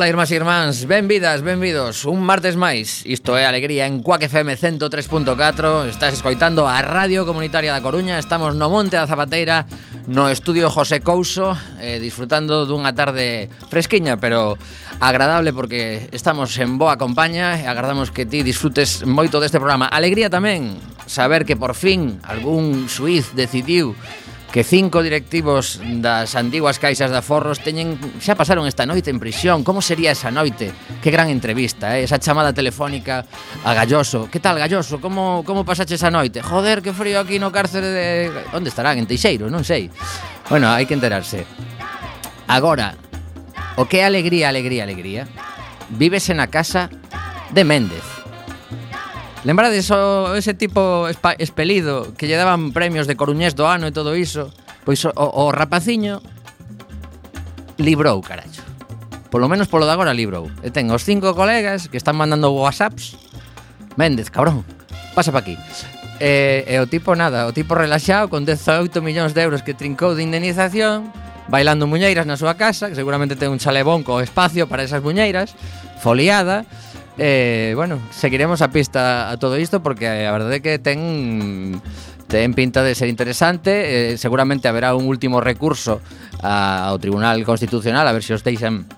Ola, irmás e irmáns, benvidas, benvidos. Un martes máis, isto é Alegría en Cuac FM 103.4 Estás escoitando a Radio Comunitaria da Coruña. Estamos no Monte da Zapateira No estudio José Couso eh, Disfrutando dunha tarde fresquiña Pero agradable porque estamos en boa compaña E agardamos que ti disfrutes moito deste programa. Alegría tamén saber que por fin algún suiz decidiu que cinco directivos das antiguas caixas de aforros teñen xa pasaron esta noite en prisión. Como sería esa noite? Que gran entrevista, eh? esa chamada telefónica a Galloso. Que tal, Galloso? Como como pasache esa noite? Joder, que frío aquí no cárcere de onde estarán en Teixeiro, non sei. Bueno, hai que enterarse. Agora, o que alegría, alegría, alegría. Vives na casa de Méndez. Lembrades o, ese tipo espa, espelido que lle daban premios de Coruñés do ano e todo iso? Pois o, o rapaciño librou, caracho. Polo menos polo de agora librou. E ten os cinco colegas que están mandando whatsapps. Méndez, cabrón, pasa pa aquí. E, e o tipo nada, o tipo relaxado con 18 millóns de euros que trincou de indemnización bailando muñeiras na súa casa, que seguramente ten un chalebón co espacio para esas muñeiras, foliada, Eh, bueno, seguiremos a pista a todo isto porque a verdade é que ten ten pinta de ser interesante, eh, seguramente haberá un último recurso ao Tribunal Constitucional a ver se os deixan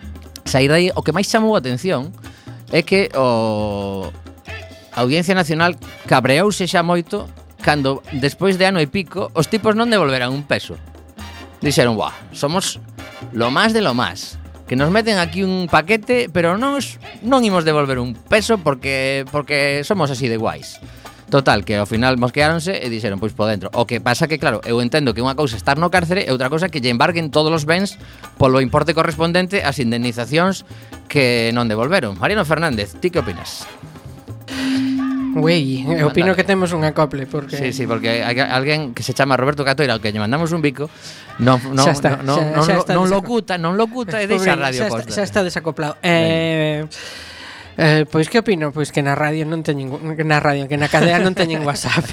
sair dai. O que máis chamou a atención é que o a Audiencia Nacional cabreouse xa moito cando despois de ano e pico os tipos non devolveran un peso. Dixeron, "Buah, somos lo máis de lo máis." que nos meten aquí un paquete, pero nos non imos devolver un peso porque porque somos así de guais. Total, que ao final mosqueáronse e dixeron, pois po dentro. O que pasa que, claro, eu entendo que unha cousa estar no cárcere e outra cousa que lle embarguen todos os bens polo importe correspondente ás indemnizacións que non devolveron. Mariano Fernández, ti que opinas? Wey, eu opino que temos un acople porque Sí, sí, porque hai alguén que se chama Roberto Catoira, que lle mandamos un bico, non non está, non non, xa, xa non, non locuta, non locuta e deixa a radio posta. Xa está desacoplado. Eh. Eh, pois que opino? Pois que na radio non teñen que na radio, que na cadea non teñen WhatsApp.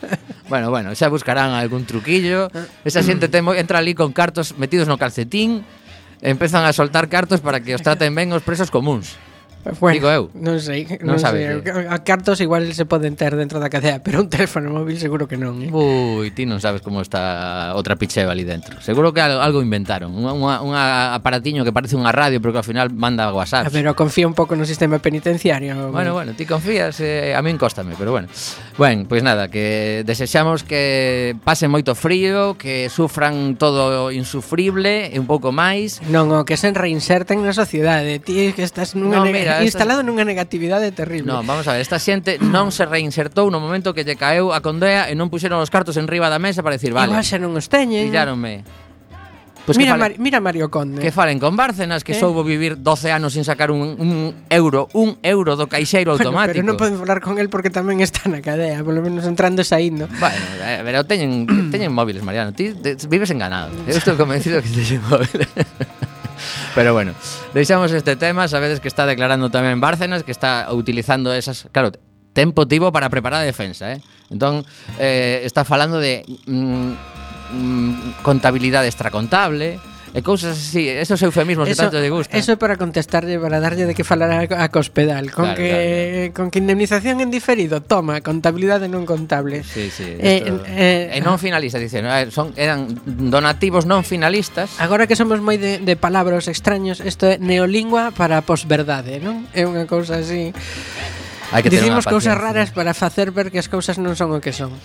bueno, bueno, xa buscarán algún truquillo. Eh. Esa xente temo, entra ali con cartos metidos no calcetín, empezan a soltar cartos para que os traten ben os presos comuns. Bueno, Digo eu. Non sei, non, non sabes. Sei. A cartos igual se poden ter dentro da cadea, pero un teléfono móvil seguro que non. Eh? Ui, ti non sabes como está outra picheva ali dentro. Seguro que algo inventaron, un aparatiño que parece unha radio, pero que ao final manda WhatsApp. Pero confía un pouco no sistema penitenciario. Bueno, bueno, ti confías, eh, a min cóstame, pero bueno. Ben, pois pues nada, que desexamos que pase moito frío, que sufran todo insufrible e un pouco máis. Non, o que se reinserten na sociedade, ti que estás nunha no, mira, sea, instalado nunha negatividade terrible. No, vamos a ver, esta xente non se reinsertou no momento que lle caeu a condea e non puxeron os cartos en riba da mesa para decir, vale. Igual xa non os teñen. Pilláronme. Pues mira, falen, Mar, mira Mario Conde. Que falen con Bárcenas, que eh? soubo vivir 12 anos sin sacar un, un euro, un euro do caixeiro bueno, automático. Pero non poden falar con el porque tamén está na cadea, polo menos entrando e saindo. Bueno, pero teñen, teñen móviles, Mariano. Ti te, vives enganado. Eu estou convencido que teñen móviles. Pero bueno, deixamos este tema, sabedes que está declarando tamén Bárcenas, que está utilizando esas, claro, tempo tivo para preparar defensa, eh? Eh, está falando de mm, mm, contabilidade extracontable e cousas así, esos eufemismos eso, que tanto lle gusta. Eso é para contestarlle, para darlle de que falar a, a Cospedal, con claro, que claro. con que indemnización en diferido, toma, contabilidade non contable. Sí, sí, eh, esto, eh, eh, e non finalista dicen, ver, son eran donativos non finalistas. Agora que somos moi de, de palabras extraños, isto é neolingua para posverdade, non? É unha cousa así. Hai que Dicimos cousas raras para facer ver que as cousas non son o que son.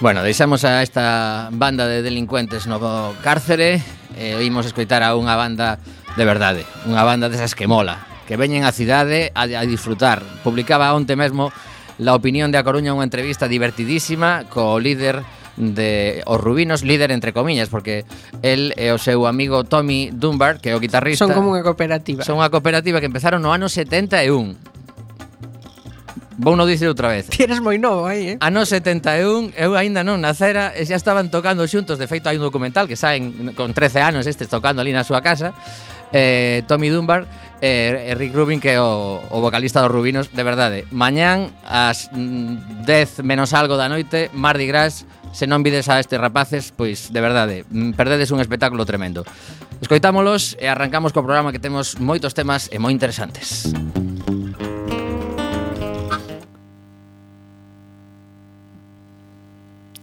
Bueno, deixamos a esta banda de delincuentes no cárcere e oímos escoitar a unha banda de verdade, unha banda desas que mola, que veñen á cidade a, a disfrutar. Publicaba onte mesmo La opinión de A Coruña unha entrevista divertidísima co líder de os Rubinos, líder entre comiñas, porque el e o seu amigo Tommy Dunbar, que é o guitarrista... Son como unha cooperativa. Son unha cooperativa que empezaron no ano 71 Vou non dicir outra vez. Tienes moi novo aí, eh? Ano 71, eu aínda non nacera e xa estaban tocando xuntos. De feito, hai un documental que saen con 13 anos estes tocando ali na súa casa. Eh, Tommy Dunbar e eh, Rick Rubin, que é o, o vocalista dos Rubinos, de verdade. Mañán, ás mm, 10 menos algo da noite, Mardi Gras, se non vides a estes rapaces, pois, de verdade, mm, perdedes un espectáculo tremendo. Escoitámolos e arrancamos co programa que temos moitos temas e moi interesantes. Música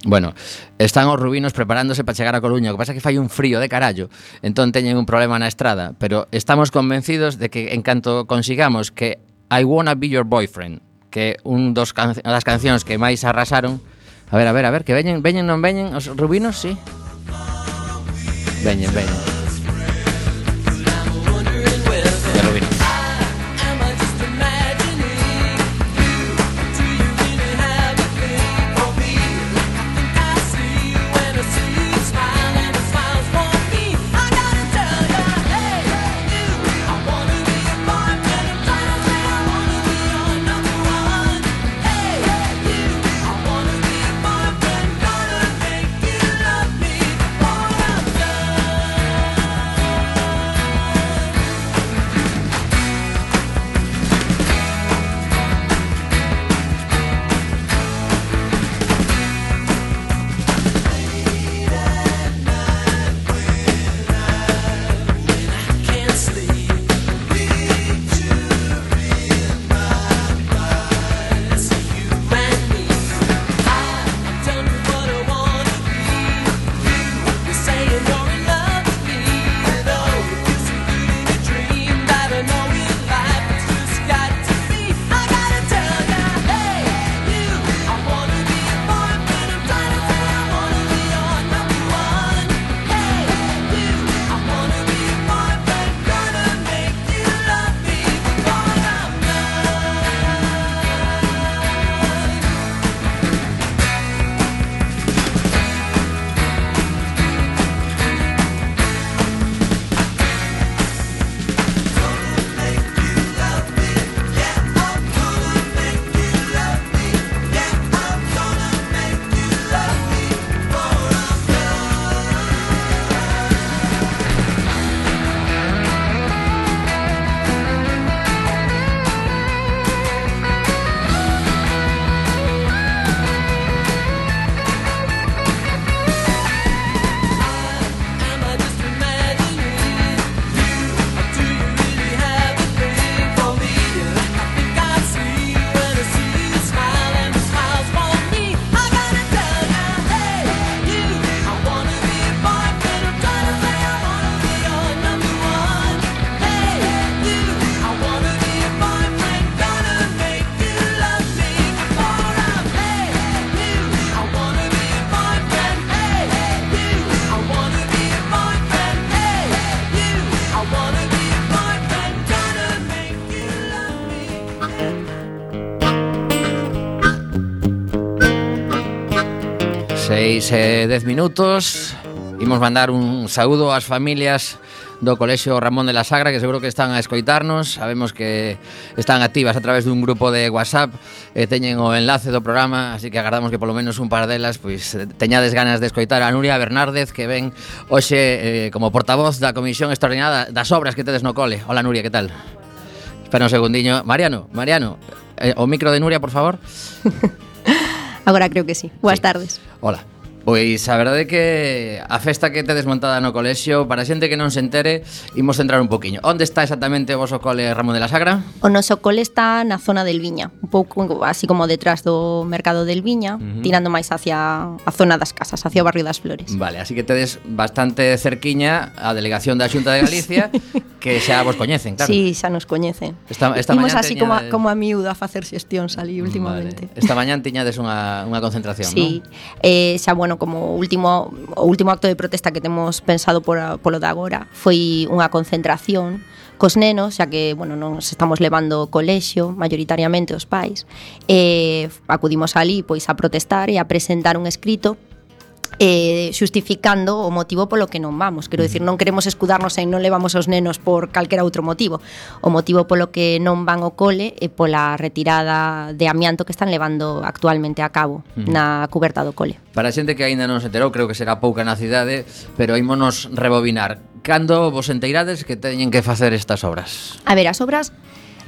Bueno, están os rubinos preparándose para chegar a Coruña, o que pasa é que fai un frío de carallo, entón teñen un problema na estrada, pero estamos convencidos de que en canto consigamos que I Wanna Be Your Boyfriend, que un dos can das cancións que máis arrasaron, a ver, a ver, a ver, que veñen, veñen non veñen os rubinos, sí. Veñen, veñen. 6 e 10 minutos Imos mandar un saúdo ás familias do Colexio Ramón de la Sagra que seguro que están a escoitarnos sabemos que están activas a través dun grupo de WhatsApp e teñen o enlace do programa así que agardamos que polo menos un par delas pois eh, teñades ganas de escoitar a Nuria Bernárdez que ven hoxe eh, como portavoz da Comisión Extraordinada das Obras que tedes no cole Hola Nuria, que tal? Espera un segundiño Mariano, Mariano, eh, o micro de Nuria, por favor Agora creo que sí. Boas sí. tardes. Hola. Pois a verdade é que a festa que tedes montada no colexio Para xente que non se entere, imos centrar un poquinho Onde está exactamente o vosso cole Ramón de la Sagra? O noso cole está na zona del Viña Un pouco así como detrás do mercado del Viña uh -huh. Tirando máis hacia a zona das casas, hacia o barrio das Flores Vale, así que tedes bastante cerquiña a delegación da Xunta de Galicia Que xa vos coñecen, claro Sí, xa nos coñecen esta, esta Imos así como, de... como a miúdo a facer xestións ali últimamente vale. Esta mañán tiñades unha, unha concentración, sí. non? Sí, eh, xa bueno bueno, como último o último acto de protesta que temos pensado por, polo de agora foi unha concentración cos nenos, xa que, bueno, nos estamos levando colexio, mayoritariamente os pais, e acudimos ali pois a protestar e a presentar un escrito eh, xustificando o motivo polo que non vamos. Quero dicir, non queremos escudarnos en non levamos os nenos por calquera outro motivo. O motivo polo que non van ao cole é pola retirada de amianto que están levando actualmente a cabo na cuberta do cole. Para a xente que aínda non se enterou, creo que será pouca na cidade, pero ímonos rebobinar. Cando vos enteirades que teñen que facer estas obras? A ver, as obras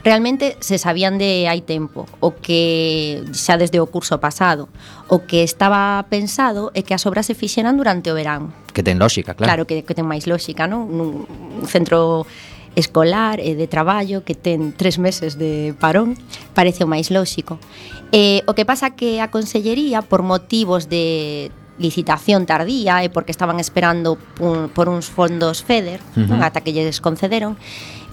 realmente se sabían de hai tempo, o que xa desde o curso pasado, o que estaba pensado é que as obras se fixeran durante o verán. Que ten lógica, claro. Claro, que, que ten máis lógica, non? Nun centro escolar e de traballo que ten tres meses de parón parece o máis lóxico. Eh, o que pasa que a Consellería, por motivos de licitación tardía e porque estaban esperando por, por uns fondos FEDER, uh -huh. ata que lles concederon,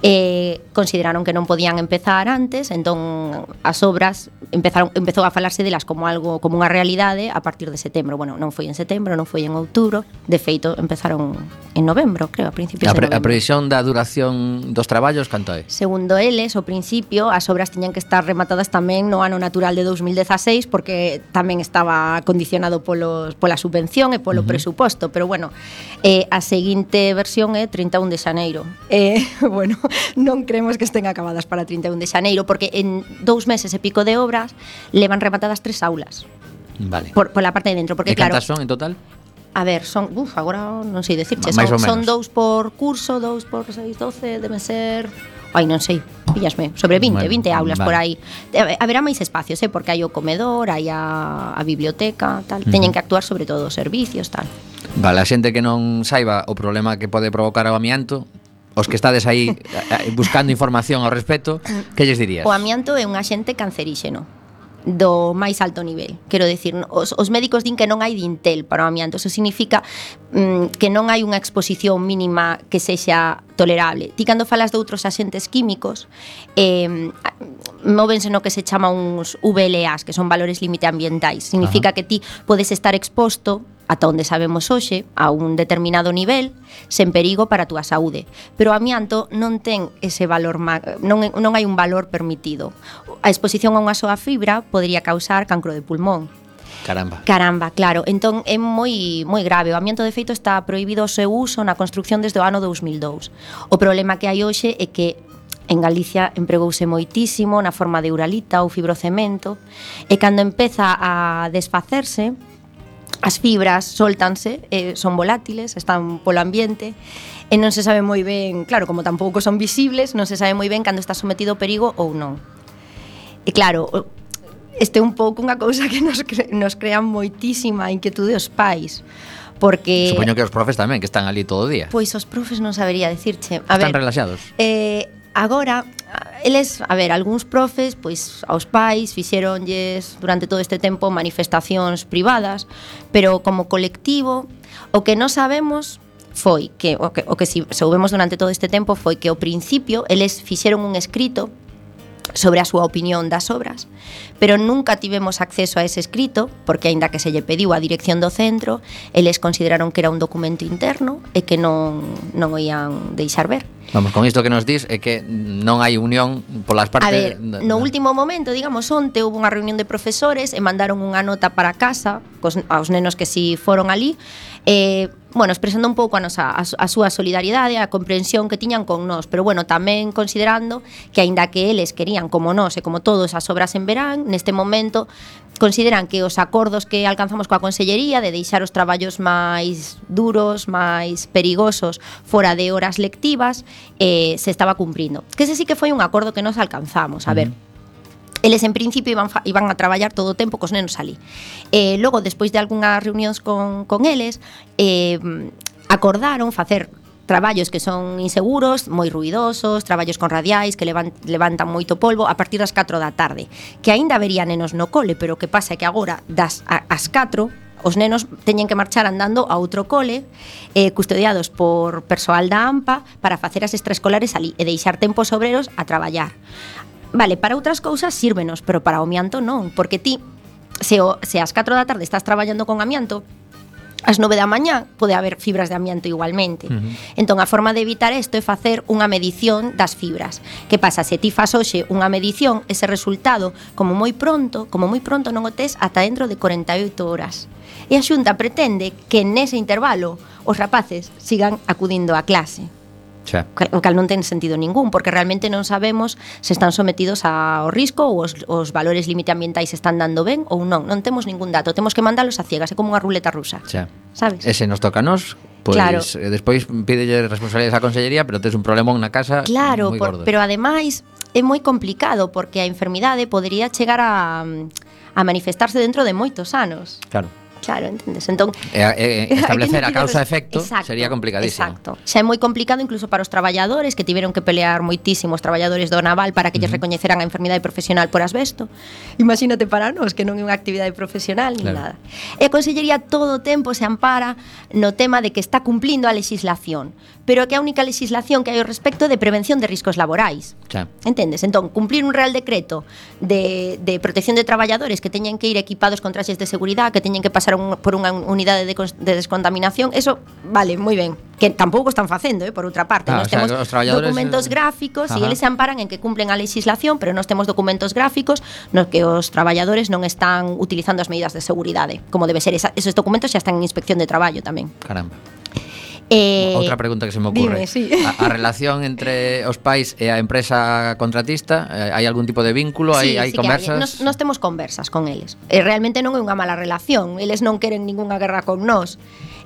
eh, consideraron que non podían empezar antes, entón as obras empezaron empezou a falarse delas como algo como unha realidade a partir de setembro. Bueno, non foi en setembro, non foi en outubro, de feito empezaron en novembro, creo, a principios a pre, de novembro. A previsión da duración dos traballos canto é? Segundo eles, ao principio as obras tiñan que estar rematadas tamén no ano natural de 2016 porque tamén estaba condicionado polos pola subvención e polo uh -huh. presuposto, pero bueno, eh, a seguinte versión é 31 de xaneiro. Eh, bueno, non creemos que estén acabadas para 31 de xaneiro porque en dous meses e pico de obras levan rematadas tres aulas. Vale. Por, pola parte de dentro, porque e claro. cantas son en total? A ver, son, uf, agora non sei dicirche, son, son dous por curso, dous por seis, doce, debe ser Ai, non sei, pillasme, sobre 20, bueno, 20 aulas vale. por aí. Eh, haberá máis espacios, eh, porque hai o comedor, hai a, a biblioteca, tal. Uh -huh. Teñen que actuar sobre todo os servicios, tal. Vale, a xente que non saiba o problema que pode provocar o amianto, os que estades aí eh, eh, buscando información ao respecto, que lles dirías? O amianto é un axente canceríxeno do máis alto nivel. Quero dicir, os, os médicos din que non hai dintel para o amianto. Eso significa mm, que non hai unha exposición mínima que sexa tolerable. Ti cando falas de outros axentes químicos, eh, móvense no que se chama uns VLAs, que son valores límite ambientais. Significa Ajá. que ti podes estar exposto ata onde sabemos hoxe, a un determinado nivel, sen perigo para a túa saúde. Pero o amianto non ten ese valor, non, non hai un valor permitido. A exposición a unha soa fibra podría causar cancro de pulmón, Caramba. Caramba, claro. Entón é moi moi grave. O amianto de feito está prohibido o seu uso na construción desde o ano 2002. O problema que hai hoxe é que En Galicia empregouse moitísimo na forma de uralita ou fibrocemento e cando empeza a desfacerse as fibras soltanse, eh, son volátiles, están polo ambiente e non se sabe moi ben, claro, como tampouco son visibles, non se sabe moi ben cando está sometido ao perigo ou non. E claro, este é un pouco unha cousa que nos, cre nos crea moitísima inquietude os pais, porque Supoño que os profes tamén, que están ali todo o día. Pois os profes non sabería decirche. A están ver, relaxados. Eh, Agora, eles, a ver, algúns profes, pois aos pais fixeronlles durante todo este tempo manifestacións privadas, pero como colectivo, o que non sabemos foi que o que, o que si soubemos durante todo este tempo foi que ao principio eles fixeron un escrito sobre a súa opinión das obras, pero nunca tivemos acceso a ese escrito, porque aínda que se lle pediu a dirección do centro, eles consideraron que era un documento interno e que non, non o ian deixar ver. Vamos, con isto que nos dis é que non hai unión polas partes... A ver, no último momento, digamos, onte houve unha reunión de profesores e mandaron unha nota para casa cos, aos nenos que si foron ali, eh, bueno, expresando un pouco a nosa a, a súa solidariedade, a comprensión que tiñan con nós, pero bueno, tamén considerando que aínda que eles querían como nós e como todos as obras en verán, neste momento consideran que os acordos que alcanzamos coa consellería de deixar os traballos máis duros, máis perigosos fora de horas lectivas, eh, se estaba cumprindo. Que ese sí que foi un acordo que nos alcanzamos, a ver. Eles en principio iban, fa, iban a traballar todo o tempo cos nenos ali. Eh, logo, despois de algunhas reunións con, con eles, eh, acordaron facer traballos que son inseguros, moi ruidosos, traballos con radiais que levan, levantan moito polvo a partir das 4 da tarde, que aínda verían nenos no cole, pero o que pasa é que agora das a, as 4 os nenos teñen que marchar andando a outro cole eh, custodiados por persoal da AMPA para facer as extraescolares ali e deixar tempos obreros a traballar. Vale, para outras cousas sírvenos, pero para o amianto non, porque ti se, o, se ás 4 da tarde estás traballando con amianto, ás 9 da mañá pode haber fibras de amianto igualmente. Uh -huh. Entón, a forma de evitar isto é facer unha medición das fibras. Que pasa? Se ti fas hoxe unha medición, ese resultado, como moi pronto, como moi pronto non o tes ata dentro de 48 horas. E a xunta pretende que nese intervalo os rapaces sigan acudindo á clase. Xa. O cal non ten sentido ningún, porque realmente non sabemos se están sometidos ao risco ou os, os valores límite ambientais están dando ben ou non. Non temos ningún dato, temos que mandalos a ciegas, é como unha ruleta rusa. Xa. Sabes? Ese nos toca nos, Pois claro. eh, despois pídelle responsabilidades á consellería, pero tes un problemón na casa claro, moi gordo. Por, pero ademais é moi complicado porque a enfermidade podería chegar a a manifestarse dentro de moitos anos. Claro. Claro, entendes? Entón, e, e, establecer a causa efecto exacto, sería complicadísimo. Exacto. Xa é moi complicado incluso para os traballadores que tiveron que pelear moitísimo os traballadores do naval para que uh -huh. lles recoñeceran a enfermidade profesional por asbesto. Imagínate para nós que non é unha actividade profesional ni claro. nada. E a Consellería todo o tempo se ampara no tema de que está cumplindo a legislación pero que é a única legislación que hai ao respecto de prevención de riscos laborais. Xa. Entendes? Entón, cumplir un real decreto de, de protección de traballadores que teñen que ir equipados con traxes de seguridade, que teñen que pasar un, por unha unidade de, de descontaminación, eso vale, moi ben, que tampouco están facendo, eh, por outra parte. Ah, nós temos sea, os traballadores... documentos eh, gráficos Ajá. e eles se amparan en que cumplen a legislación, pero nós temos documentos gráficos no que os traballadores non están utilizando as medidas de seguridade, como debe ser. Esa, esos documentos xa están en inspección de traballo tamén. Caramba. Eh, Outra pregunta que se me ocurre. Dime, sí. a, a relación entre os pais e a empresa contratista, eh, hai algún tipo de vínculo, sí, hai, hai sí conversas? Nos, nos temos conversas con eles. E realmente non é unha mala relación, eles non queren ningunha guerra con nós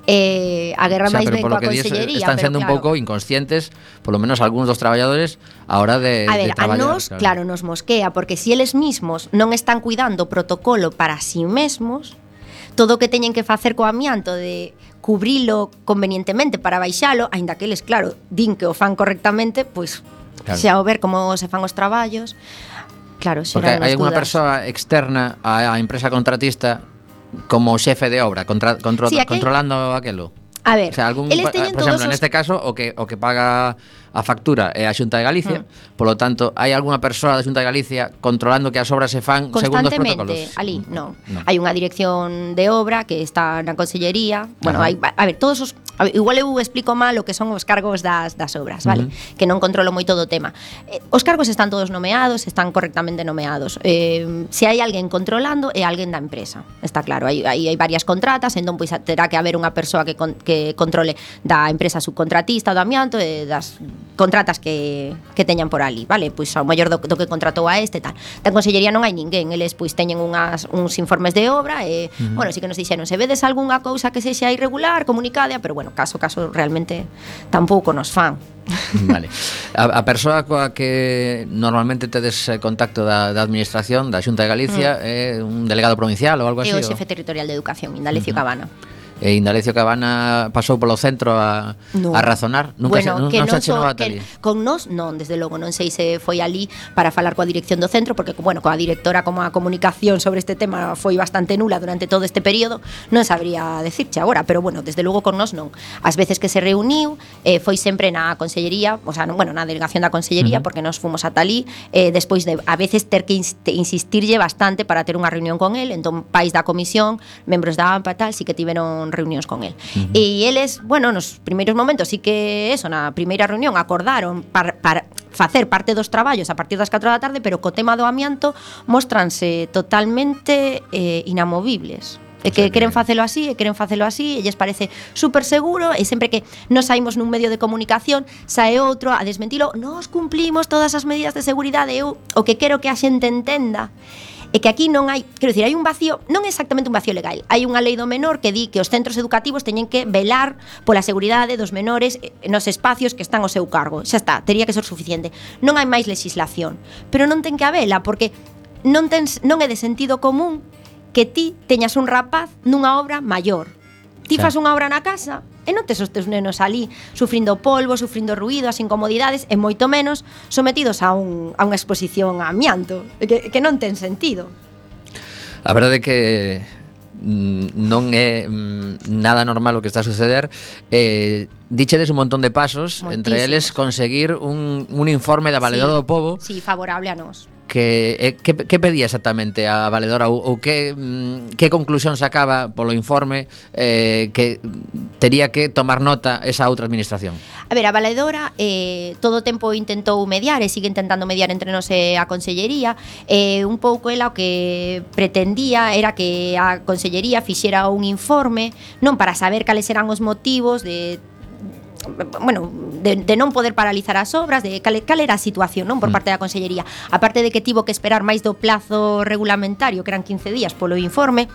eh, a guerra o sea, máis ben coa consellería. Están sendo claro, un pouco inconscientes, polo menos algúns dos traballadores, a hora de, a ver, de traballar. A nos, claro. claro, nos mosquea, porque si eles mismos non están cuidando o protocolo para si sí mesmos, todo o que teñen que facer co amianto de cubrilo convenientemente para baixalo, aínda que eles, claro, din que o fan correctamente, pois claro. xa o ver como se fan os traballos. Claro, Porque hai unha persoa externa á empresa contratista como xefe de obra, contra, contra, sí, aquí... controlando aquelo. A ver, o sea, algún, eles teñen por exemplo, todos os... neste caso o que o que paga a factura é a Xunta de Galicia, mm. polo tanto, hai algunha persoa da Xunta de Galicia controlando que as obras se fan segundo os protocolos? ali, mm. non. No. Hai unha dirección de obra que está na consellería, bueno, Ajá. hai, a ver, todos os a ver, igual eu explico mal o que son os cargos das, das obras, vale? Uh -huh. Que non controlo moito do tema. Eh, os cargos están todos nomeados, están correctamente nomeados. Eh, se hai alguén controlando, é alguén da empresa, está claro. Hai, hai, hai varias contratas, entón, pois, terá que haber unha persoa que, con, que controle da empresa subcontratista do amianto e das contratas que, que teñan por ali, vale? Pois ao mellor do, do que contratou a este tal. Da consellería non hai ninguén, eles pois teñen unhas uns informes de obra e, uh -huh. bueno, si que nos dixeron, se vedes algunha cousa que sexa irregular, comunicade, pero bueno, caso caso realmente tampouco nos fan. Vale. A, a persoa coa que normalmente tedes eh, contacto da, da administración da Xunta de Galicia. Uh -huh. é eh, un delegado provincial ou algo así? É o xefe territorial de educación, Indalecio uh -huh. Cabana. E Indalecio Cabana pasou polo centro a, no. a razonar Nunca bueno, se, non, que non se achenou a Talía Con nós non, desde logo, non sei se foi ali para falar coa dirección do centro Porque, bueno, coa directora como a comunicación sobre este tema foi bastante nula durante todo este período Non sabría decirche agora, pero bueno, desde logo con nós non As veces que se reuniu eh, foi sempre na consellería, o sea, non, bueno, na delegación da consellería uh -huh. Porque nos fomos a Talí eh, despois de a veces ter que insistirlle bastante para ter unha reunión con el Entón, pais da comisión, membros da AMPA tal, si que tiveron con reunións con el. Uh -huh. E eles, bueno, nos primeiros momentos sí que eso, na primeira reunión acordaron para, para facer parte dos traballos a partir das 4 da tarde, pero co tema do amianto mostranse totalmente eh, inamovibles. E que queren facelo así, e queren facelo así, e lles parece super seguro, e sempre que nos saímos nun medio de comunicación, sae outro a desmentilo, nos cumplimos todas as medidas de seguridade, eu o que quero que a xente entenda é que aquí non hai, quero dicir, hai un vacío, non exactamente un vacío legal, hai unha lei do menor que di que os centros educativos teñen que velar pola seguridade dos menores eh, nos espacios que están ao seu cargo. Xa está, tería que ser suficiente. Non hai máis legislación, pero non ten que habela porque non ten non é de sentido común que ti teñas un rapaz nunha obra maior Ti fas unha obra na casa e non tes os teus nenos ali sufrindo polvo, sufrindo ruido, as incomodidades e moito menos sometidos a, un, a unha exposición a amianto que, que non ten sentido. A verdade é que mm, non é mm, nada normal o que está a suceder. Eh, Dichedes un montón de pasos Montísimos. Entre eles conseguir un, un informe da valedade sí, do povo Sí, favorable a nós que, eh, que, que pedía exactamente a valedora ou, ou que, mm, que conclusión sacaba polo informe eh, que tería que tomar nota esa outra administración? A ver, a valedora eh, todo o tempo intentou mediar e sigue intentando mediar entre nos e a consellería eh, un pouco ela o que pretendía era que a consellería fixera un informe non para saber cales eran os motivos de bueno, de, de non poder paralizar as obras, de cal, cal era a situación, non, por mm. parte da Consellería. aparte de que tivo que esperar máis do plazo regulamentario, que eran 15 días polo informe,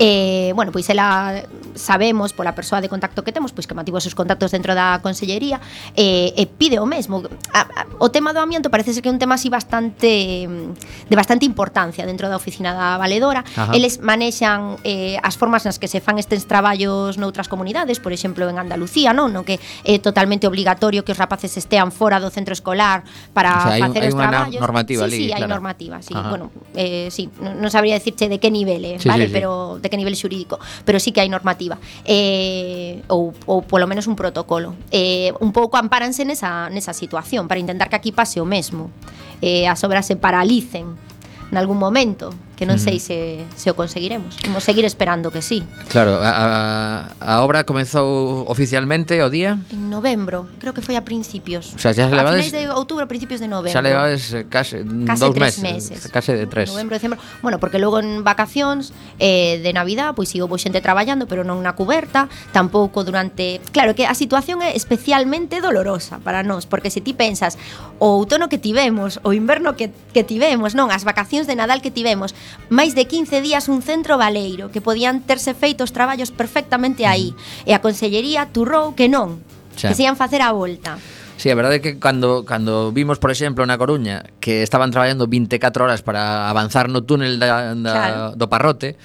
Eh, bueno, pois ela sabemos pola persoa de contacto que temos, pois que mantivo os seus contactos dentro da consellería e, e pide o mesmo. A, a, o tema do amianto parece ser que é un tema así bastante de bastante importancia dentro da oficina da valedora. Ajá. Eles manexan eh, as formas nas que se fan estes traballos noutras comunidades, por exemplo, en Andalucía, non, no que é totalmente obligatorio que os rapaces estean fora do centro escolar para o sea, facer os traballos. Normativa sí, ali, sí, claro. hai normativa, sí. Ajá. Bueno, eh, sí, non sabría decirche de que nivel, eh, sí, vale, sí, sí. pero de que a nivel xurídico, pero sí que hai normativa eh, ou, ou polo menos un protocolo. Eh, un pouco ampáranse nesa, nesa situación para intentar que aquí pase o mesmo. Eh, as obras se paralicen nalgún momento que non sei se, se o conseguiremos. Vamos seguir esperando que sí. Claro, a, a obra comezou oficialmente o día? En novembro, creo que foi a principios. O sea, xa A levades, finais de outubro, principios de novembro. Xa levades eh, case, case tres meses, meses. Case de tres. Novembro, decembro. Bueno, porque logo en vacacións eh, de Navidad Pois sigo houve xente traballando, pero non na cuberta Tampouco durante... Claro que a situación é especialmente dolorosa para nós Porque se ti pensas o outono que tivemos O inverno que, que tivemos, non? As vacacións vacacións de Nadal que tivemos. Máis de 15 días un centro baleiro, que podían terse feito os traballos perfectamente aí. Mm. E a Consellería turrou que non, xa. que se ian facer a volta. Sí, a verdade é que cando, cando vimos, por exemplo, na Coruña que estaban traballando 24 horas para avanzar no túnel da, da, claro. do Parrote,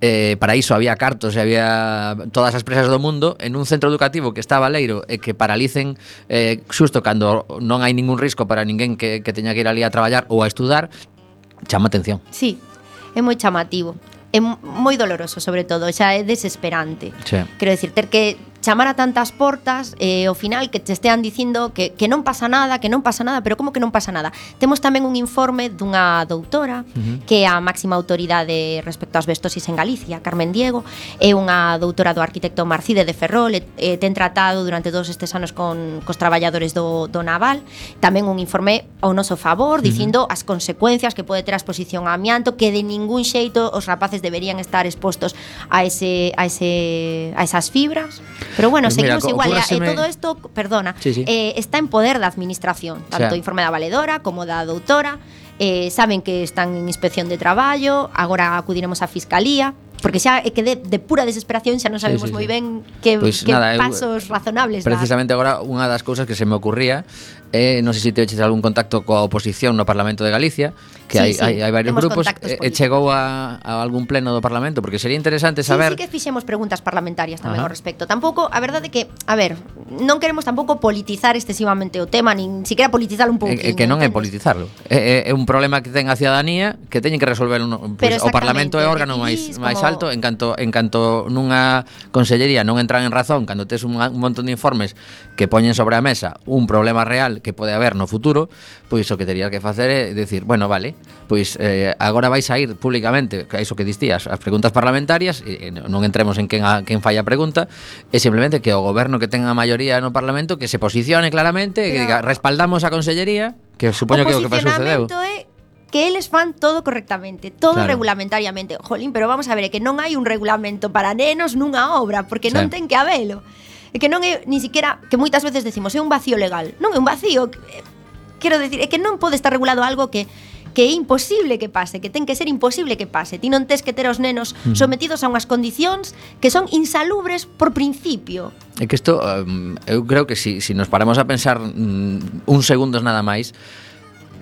eh, para iso había cartos e había todas as presas do mundo en un centro educativo que está Valeiro e que paralicen eh, xusto cando non hai ningún risco para ninguén que, que teña que ir ali a traballar ou a estudar Chama atención. Sí, é moi chamativo. É moi doloroso, sobre todo, xa é desesperante. Sí. Quero decir, ter que chamar a tantas portas e eh, ao final que te estean dicindo que, que non pasa nada, que non pasa nada, pero como que non pasa nada? Temos tamén un informe dunha doutora uh -huh. que é a máxima autoridade respecto ás bestosis en Galicia, Carmen Diego, é unha doutora do arquitecto Marcide de Ferrol, e, e ten tratado durante todos estes anos con cos traballadores do, do naval, tamén un informe ao noso favor, dicindo uh -huh. as consecuencias que pode ter a exposición a amianto, que de ningún xeito os rapaces deberían estar expostos a ese a ese a esas fibras. Pero bueno, seguimos Mira, igual. E eh, todo isto, perdona, sí, sí. Eh, está en poder da administración, tanto o sea. informe da valedora como da doutora. Eh, saben que están en inspección de traballo, agora acudiremos á fiscalía, Porque xa é eh, que de, de pura desesperación xa non sabemos sí, sí, moi ben que, pues que nada, eh, pasos eu, razonables Precisamente dar. agora unha das cousas que se me ocurría eh, non sei se te eches algún contacto coa oposición no Parlamento de Galicia, que sí, hai, sí. hai, hai varios Temos grupos, e, eh, chegou a, a algún pleno do Parlamento, porque sería interesante saber... Sí, sí que fixemos preguntas parlamentarias tamén Ajá. ao respecto. Tampouco, a verdade que, a ver, non queremos tampouco politizar excesivamente o tema, nin siquiera politizar un pouquinho. É, que non é politizarlo. É, é, é un problema que ten a ciudadanía que teñen que resolver un, pues, o Parlamento é o órgano máis máis como... alto en canto en canto nunha consellería non entran en razón cando tes un, un montón de informes que poñen sobre a mesa un problema real que pode haber no futuro, pois o que terías que facer é decir, bueno, vale, pois eh, agora vais a ir públicamente, a iso que distías, as preguntas parlamentarias, e, non entremos en quen, a, quen falla a pregunta, é simplemente que o goberno que tenga a maioría no Parlamento que se posicione claramente, Pero... que diga, respaldamos a Consellería, que supoño que é o que sucedeu. É que eles fan todo correctamente, todo claro. regulamentariamente. Jolín, pero vamos a ver, que non hai un regulamento para nenos nunha obra, porque sí. non ten que habelo e que non é ni siquiera que moitas veces decimos é un vacío legal. Non é un vacío, eh, quero decir, é que non pode estar regulado algo que que é imposible que pase, que ten que ser imposible que pase. Ti non tes que ter os nenos mm. sometidos a unhas condicións que son insalubres por principio. É que isto, um, eu creo que si, si nos paramos a pensar mm, un segundos nada máis,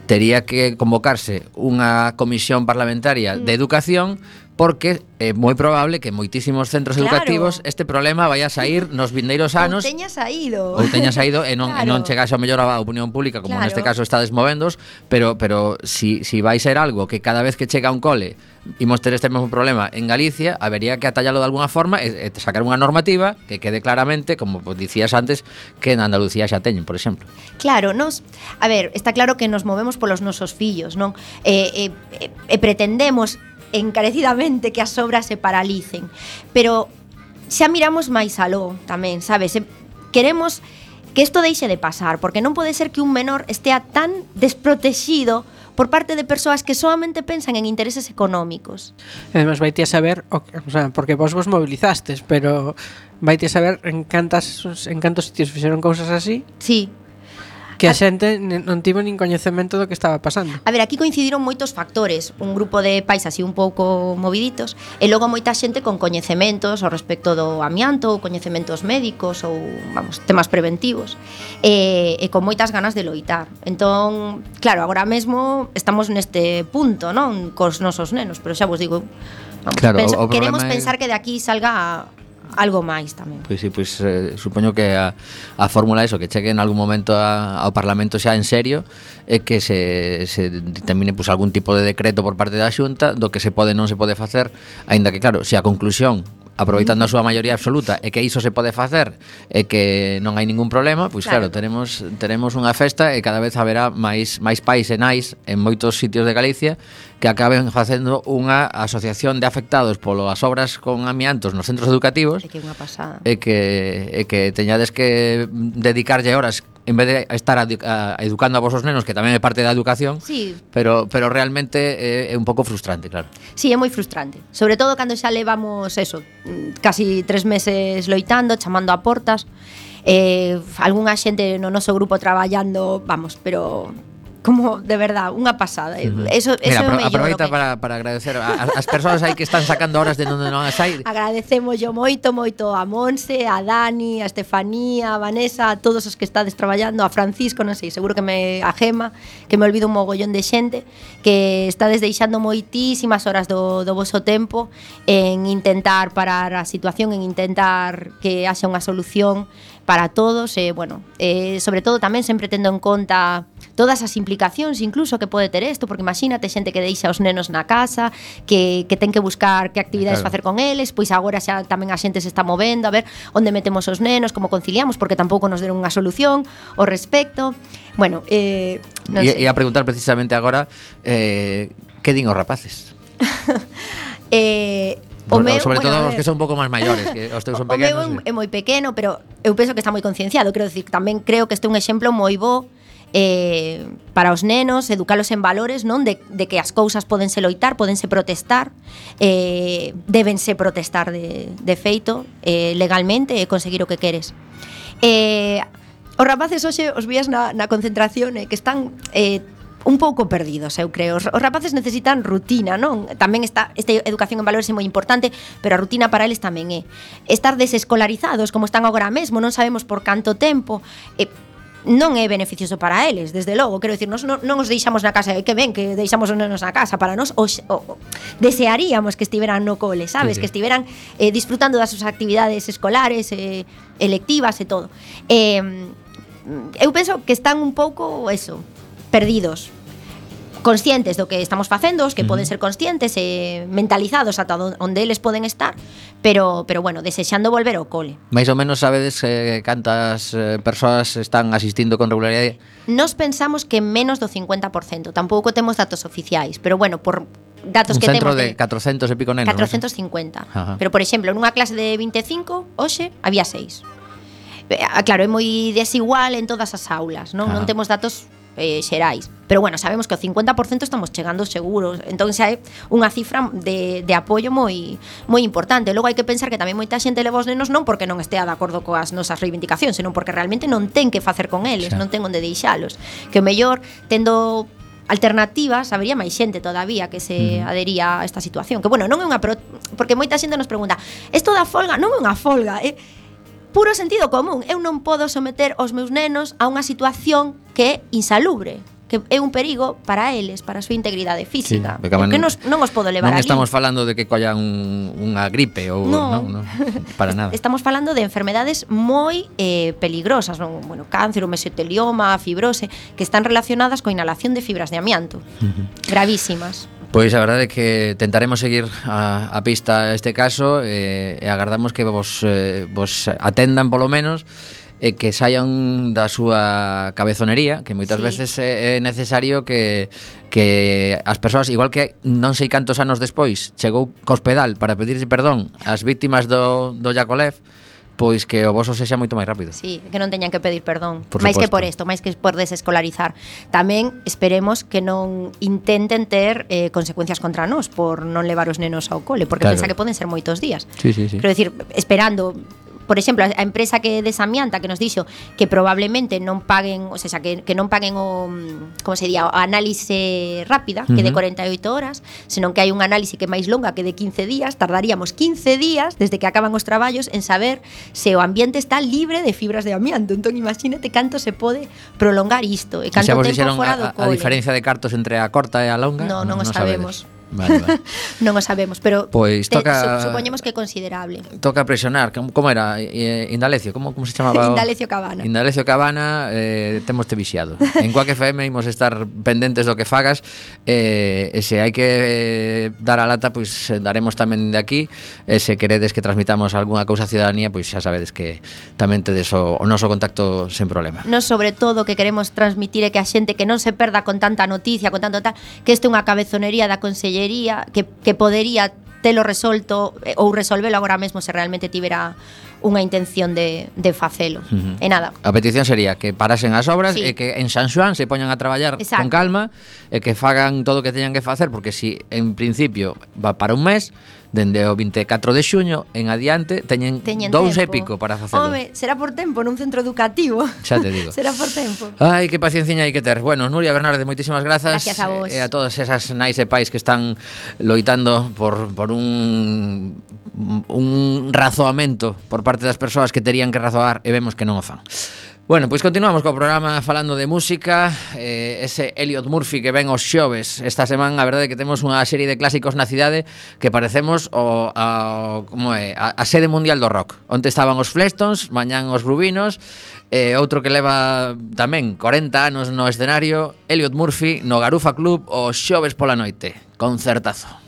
tería que convocarse unha comisión parlamentaria de mm. educación porque é moi probable que moitísimos centros claro. educativos este problema vai a sair nos vindeiros anos ou teñas saído ou teñas saído e non, claro. e non chegase a mellor a opinión pública como claro. neste caso está desmovendos, pero pero si, si vai ser algo que cada vez que chega un cole imos ter este mesmo problema en Galicia habería que atallalo de alguna forma e, e sacar unha normativa que quede claramente como pues, dicías antes que en Andalucía xa teñen por exemplo Claro, nos a ver, está claro que nos movemos polos nosos fillos non? E, e, e pretendemos encarecidamente que as obras se paralicen. Pero xa miramos máis aló tamén, sabes? Queremos que isto deixe de pasar, porque non pode ser que un menor estea tan desprotegido por parte de persoas que solamente pensan en intereses económicos. Además, vai a saber, o, o sea, porque vos vos movilizastes, pero vai a saber en cantas en cantos sitios fixeron cousas así. Sí. Que a xente non tivo nin coñecemento do que estaba pasando. A ver, aquí coincidiron moitos factores, un grupo de pais así un pouco moviditos e logo moita xente con coñecementos ao respecto do amianto, ou coñecementos médicos ou vamos, temas preventivos e, e con moitas ganas de loitar. Entón, claro, agora mesmo estamos neste punto, non, cos nosos nenos, pero xa vos digo, vamos, claro, penso, queremos pensar é... que de aquí salga algo máis tamén. Pois sí, pois eh, supoño que a, a fórmula é iso, que chegue en algún momento a, ao Parlamento xa en serio e que se, se determine pois, algún tipo de decreto por parte da Xunta do que se pode e non se pode facer, aínda que claro, se a conclusión aproveitando a súa maioría absoluta e que iso se pode facer e que non hai ningún problema, pois claro, claro teremos teremos unha festa e cada vez haberá máis máis pais e nais en moitos sitios de Galicia que acaben facendo unha asociación de afectados polas obras con amiantos nos centros educativos. É que é unha pasada. E que e que teñades que dedicarlle horas en vez de estar a, a, educando a vosos nenos, que tamén é parte da educación, sí. pero pero realmente é, é un pouco frustrante, claro. Sí, é moi frustrante. Sobre todo cando xa levamos eso, mm, casi tres meses loitando, chamando a portas, eh, algunha xente no noso grupo traballando, vamos, pero como de verdad, unha pasada. Eso, eso Mira, apro aproveita que... para, para agradecer a, as persoas aí que están sacando horas de onde non as hai. Agradecemos yo moito, moito a Monse, a Dani, a Estefanía, a Vanessa, a todos os que estades traballando, a Francisco, non sei, seguro que me a Gema, que me olvido un mogollón de xente que estades deixando moitísimas horas do, do voso tempo en intentar parar a situación, en intentar que haxa unha solución para todos, e, eh, bueno, eh, sobre todo tamén sempre tendo en conta todas as implicacións incluso que pode ter isto, porque imagínate xente que deixa os nenos na casa, que, que ten que buscar que actividades claro. facer con eles, pois agora xa tamén a xente se está movendo a ver onde metemos os nenos, como conciliamos, porque tampouco nos deron unha solución ao respecto. Bueno, eh, non e, sei. e a preguntar precisamente agora eh, que din os rapaces? eh, O meu, sobre todo os que son un pouco máis maiores, que os teus son pequenos. O meu é moi pequeno, pero eu penso que está moi concienciado, quero dicir, tamén creo que este é un exemplo moi bo eh, para os nenos, educalos en valores, non? De, de que as cousas podense loitar, podense protestar, eh, debense protestar de, de feito eh, legalmente e conseguir o que queres. Eh, os rapaces hoxe os vías na, na concentración eh, que están eh, un pouco perdidos, eu creo. Os, os rapaces necesitan rutina, non? Tamén está esta educación en valores é moi importante, pero a rutina para eles tamén é estar desescolarizados como están agora mesmo, non sabemos por canto tempo. Eh, non é beneficioso para eles, desde logo, quero dicir, nos non, non os deixamos na casa, eh, que ben que deixamos os nenos na casa, para nós os, o, desearíamos que estiveran no cole, sabes, sí, sí. que estiveran eh, disfrutando das súas actividades escolares, eh, electivas e todo. Eh, eu penso que están un pouco eso, perdidos, conscientes do que estamos facendo, os que mm. poden ser conscientes e mentalizados ata onde eles poden estar, pero pero bueno, desexando volver ao cole. Mais ou menos sabedes eh, cantas eh, persoas están asistindo con regularidade? Nos pensamos que menos do 50%, tampouco temos datos oficiais, pero bueno, por datos un que centro temos de 400 e pico nenos. 450. Ajá. Pero por exemplo, nunha clase de 25, hoxe había 6. Eh, claro, é moi desigual en todas as aulas, non? Ah. Non temos datos eh, xerais. Pero bueno, sabemos que o 50% estamos chegando seguros, entón xa é unha cifra de, de apoio moi moi importante. Logo hai que pensar que tamén moita xente leva os nenos non porque non estea de acordo coas nosas reivindicacións, senón porque realmente non ten que facer con eles, xa. non ten onde deixalos. Que o mellor tendo alternativas, habería máis xente todavía que se mm. adería a esta situación. Que bueno, non é unha pro... porque moita xente nos pregunta, isto da folga non é unha folga, é eh? puro sentido común. Eu non podo someter os meus nenos a unha situación que é insalubre que é un perigo para eles, para a súa integridade física. Sí, porque nos, non os podo levar non ali. estamos falando de que colla un, unha gripe ou no. No, no, para nada. Estamos falando de enfermedades moi eh, peligrosas, non? bueno, cáncer, o mesotelioma, fibrose, que están relacionadas coa inhalación de fibras de amianto, uh -huh. gravísimas. Pois a verdade é que tentaremos seguir a, a pista este caso eh, e agardamos que vos, eh, vos atendan polo menos e que saian da súa cabezonería, que moitas sí. veces é, é necesario que que as persoas, igual que non sei cantos anos despois, chegou Cospedal para pedirse perdón ás vítimas do, do Yakolev, pois que o voso sexa moito máis rápido. Sí, que non teñan que pedir perdón, por máis que por isto, máis que por desescolarizar. Tamén esperemos que non intenten ter eh, consecuencias contra nós por non levar os nenos ao cole, porque claro. pensa que poden ser moitos días. Sí, sí, sí. Pero decir, esperando por exemplo, a empresa que desamianta que nos dixo que probablemente non paguen, o sea, que, que non paguen o mm, como se día, o análise rápida, que uh -huh. de 48 horas, senón que hai un análise que é máis longa que de 15 días, tardaríamos 15 días desde que acaban os traballos en saber se o ambiente está libre de fibras de amianto. Entón, imagínate canto se pode prolongar isto e canto o sea, tempo fora do cole. A, a diferencia de cartos entre a corta e a longa? No, non, non o sabemos. Sabedes. Vale, vale. non o sabemos, pero pois toca te, supoñemos que é considerable. Toca presionar, como era Indalecio, como como se chamaba? Indalecio Cabana. Indalecio Cabana, eh temos te vixiado. en Quack FM imos estar pendentes do que fagas eh e se hai que eh, dar a lata, pois eh, daremos tamén de aquí. E se queredes que transmitamos algunha cousa á ciudadanía, pois xa sabedes que tamén tedes o, o noso contacto sen problema. Nos sobre todo que queremos transmitir é que a xente que non se perda con tanta noticia, con tanto tal, que este é unha cabezonería da Consella consellería que, que podería telo resolto eh, ou resolvelo agora mesmo se realmente tivera unha intención de, de facelo. Uh -huh. E nada. A petición sería que parasen as obras sí. e que en San Xoán se poñan a traballar Exacto. con calma e que fagan todo o que teñan que facer, porque si en principio va para un mes, dende o 24 de xuño en adiante teñen, teñen dous épico para facelo. Home, será por tempo nun centro educativo. Xa te digo. será por tempo. Ai, que paciencia hai que ter. Bueno, Nuria Bernardes, moitísimas grazas. Gracias a vos. E a todas esas nais e pais que están loitando por, por un un razoamento por parte das persoas que terían que razoar e vemos que non o fan. Bueno, pois continuamos co programa falando de música. Eh, Ese Elliot Murphy que ven os xoves Esta semana a verdade é que temos unha serie de clásicos na cidade Que parecemos o, a, como é, a, a sede mundial do rock. Onte estaban os Flestons, mañán os Rubinos eh, Outro que leva tamén 40 anos no escenario Elliot Murphy no Garufa Club os xoves pola noite. Concertazo.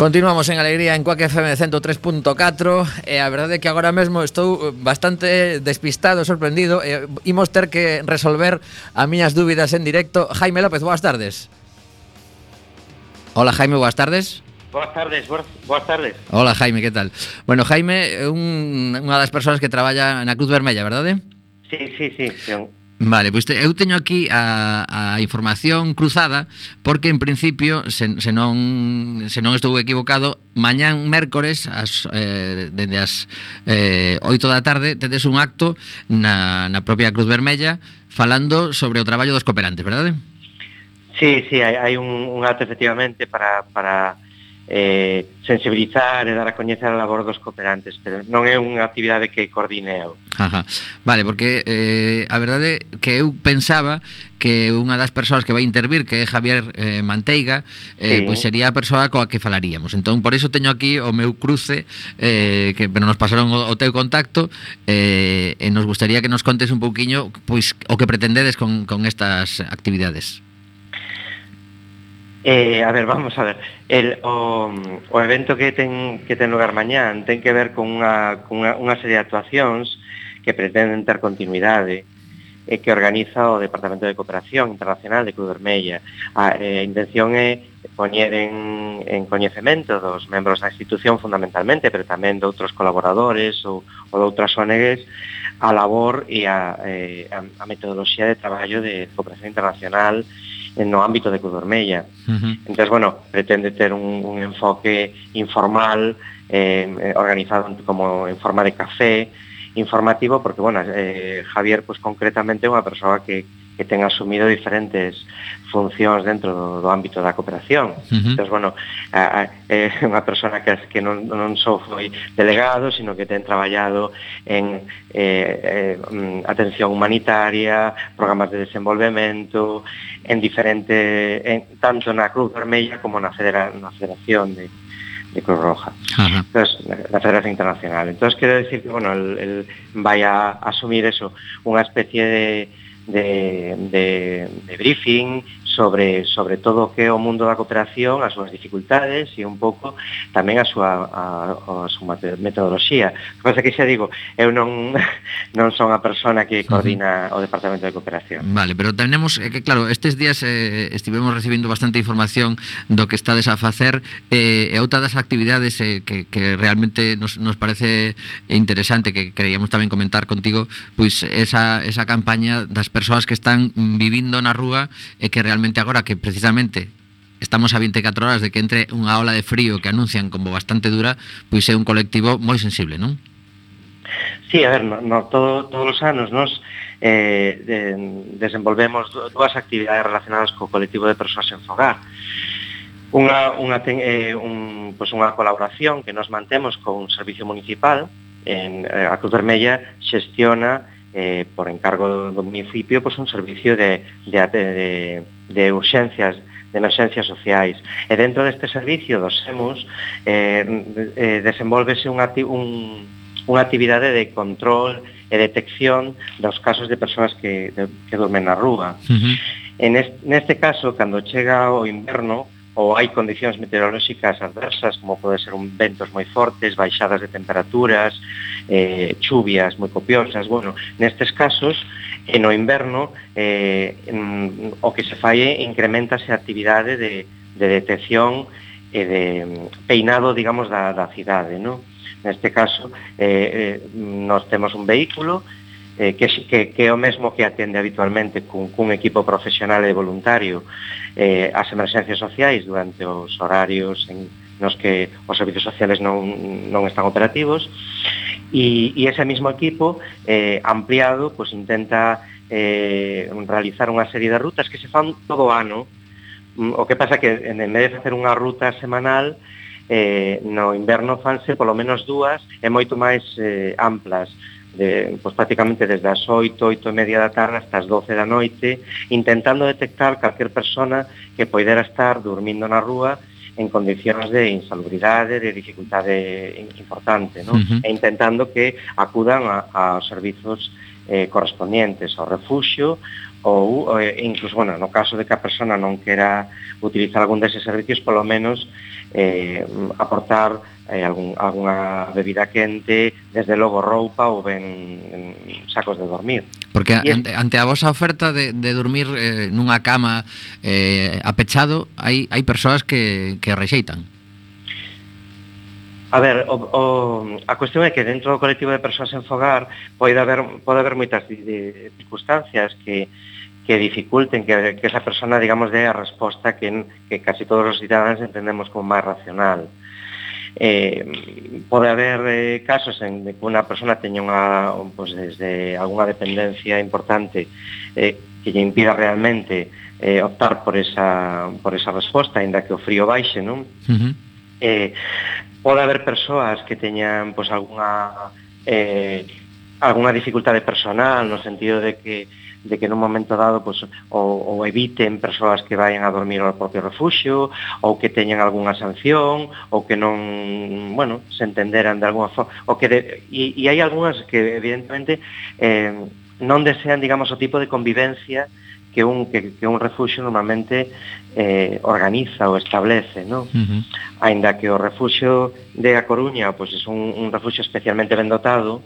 Continuamos en Alegría en Quack FM 103.4 e a verdade é que agora mesmo estou bastante despistado, sorprendido e imos ter que resolver as miñas dúbidas en directo Jaime López, boas tardes Hola Jaime, boas tardes Boas tardes, boas, boas tardes. Hola Jaime, que tal? Bueno, Jaime é un, unha das persoas que traballa na Cruz Vermella, verdade? Sí, sí, sí. sí. Vale, pois te, eu teño aquí a, a información cruzada porque en principio, se, se, non, se non estou equivocado, mañán mércores as, eh, dende as eh, 8 da tarde tedes un acto na, na propia Cruz Vermella falando sobre o traballo dos cooperantes, verdade? Sí, sí, hai, hai un, un acto efectivamente para, para eh, sensibilizar e dar a coñecer a labor dos cooperantes, pero non é unha actividade que coordine eu. Ajá. Vale, porque eh, a verdade que eu pensaba que unha das persoas que vai intervir, que é Javier eh, Manteiga, eh, sí. pois sería a persoa coa que falaríamos. Entón, por iso teño aquí o meu cruce, eh, que pero nos pasaron o, o teu contacto, eh, e nos gustaría que nos contes un pouquiño pois, o que pretendedes con, con estas actividades. Eh, a ver, vamos a ver. El, o, o evento que ten, que ten lugar mañán ten que ver con unha, con unha, unha serie de actuacións que pretenden ter continuidade e que organiza o Departamento de Cooperación Internacional de Cruz Vermella. A, eh, a intención é poñer en, en coñecemento dos membros da institución fundamentalmente, pero tamén de outros colaboradores ou, ou de outras ONGs, a labor e a, eh, a, a metodoloxía de traballo de cooperación internacional no ámbito de Cruz Vermella. Uh -huh. Entón, bueno, pretende ter un, un enfoque informal, eh, organizado como en forma de café, informativo, porque, bueno, eh, Javier, pues concretamente, é unha persoa que que ten asumido diferentes funcións dentro do, do ámbito da cooperación. Uh -huh. Entón, bueno, a, a, é unha persona que, que non, non só foi delegado, sino que ten traballado en eh, eh, mm, atención humanitaria, programas de desenvolvemento, en diferente, en, tanto na Cruz Vermella como na, Federa, na Federación de, de Cruz Roja, Ajá. entonces, la Federación Internacional. Entonces, quiero decir que bueno, él, él vaya a asumir eso, una especie de, de, de, briefing sobre, sobre todo que é o mundo da cooperación, as súas dificultades e un pouco tamén a súa, a, a súa metodoloxía. O que pasa que xa digo, eu non, non son a persona que coordina o Departamento de Cooperación. Vale, pero tenemos, eh, que claro, estes días eh, estivemos recibindo bastante información do que estades a facer eh, e outra das actividades eh, que, que realmente nos, nos parece interesante que queríamos tamén comentar contigo, pois esa, esa campaña das persoas que están vivindo na rúa e que realmente especialmente agora que precisamente estamos a 24 horas de que entre unha ola de frío que anuncian como bastante dura, pois é un colectivo moi sensible, non? Sí, a ver, no, no, todo, todos os anos nos eh, de, desenvolvemos dúas actividades relacionadas co colectivo de persoas en fogar. Unha, unha, ten, eh, un, pues unha colaboración que nos mantemos con un servicio municipal, en, eh, a Cruz Vermella xestiona eh, por encargo do municipio, pois un servicio de, de, de, de urxencias de emerxencias sociais. E dentro deste servicio dos SEMUS eh, eh, desenvolvese un, acti un, unha actividade de control e detección dos casos de persoas que, de, que dormen na rúa. Uh -huh. en est, neste caso, cando chega o inverno, ou hai condicións meteorolóxicas adversas, como pode ser un ventos moi fortes, baixadas de temperaturas, eh, chuvias moi copiosas, bueno, nestes casos e no inverno eh, en, o que se fai é incrementase a actividade de, de detección e de mm, peinado, digamos, da, da cidade, non? Neste caso, eh, eh, nos temos un vehículo eh, que, que, que é o mesmo que atende habitualmente cun, cun equipo profesional e voluntario eh, as emergencias sociais durante os horarios en, nos que os servicios sociales non, non están operativos Y, y ese mismo equipo eh, ampliado pues intenta eh, realizar unha serie de rutas que se fan todo o ano. Mm, o que pasa que en vez de facer unha ruta semanal, eh, no inverno fanse polo menos dúas e moito máis eh, amplas de, pues, prácticamente desde as 8, 8 e media da tarde hasta as 12 da noite, intentando detectar calquer persona que poidera estar dormindo na rúa en condicións de insalubridade, de dificultade importante, ¿no? Uh -huh. e intentando que acudan a, a servizos eh, correspondientes ao refuxio ou eh, incluso, bueno, no caso de que a persona non quera utilizar algún deses servicios, polo menos eh, aportar eh, algún, alguna bebida quente, desde logo roupa ou ben sacos de dormir. Porque ante, ante a vosa oferta de, de dormir eh, nunha cama eh, apechado, hai, hai persoas que, que rexeitan. A ver, o, o, a cuestión é que dentro do colectivo de persoas en fogar pode haber, pode haber moitas de, de circunstancias que, que dificulten que, que esa persona, digamos, dé a resposta que, que casi todos os cidadáns entendemos como máis racional. Eh, pode haber eh, casos en que unha persona teña unha, pues, desde algunha dependencia importante eh, que lle impida realmente eh, optar por esa, por esa resposta, ainda que o frío baixe, non? Uh -huh. Eh, pode haber persoas que teñan pois algunha eh, algunha dificultade personal no sentido de que de que nun momento dado pois, ou, ou eviten persoas que vayan a dormir ao propio refugio ou que teñan algunha sanción ou que non, bueno, se entenderan de alguna forma ou que de, e, e hai algunhas que evidentemente eh, non desean, digamos, o tipo de convivencia eh, que un, que, que un refuxio normalmente eh, organiza ou establece, non? Uh -huh. Ainda que o refuxio de A Coruña pois, é un, un refuxio especialmente ben dotado,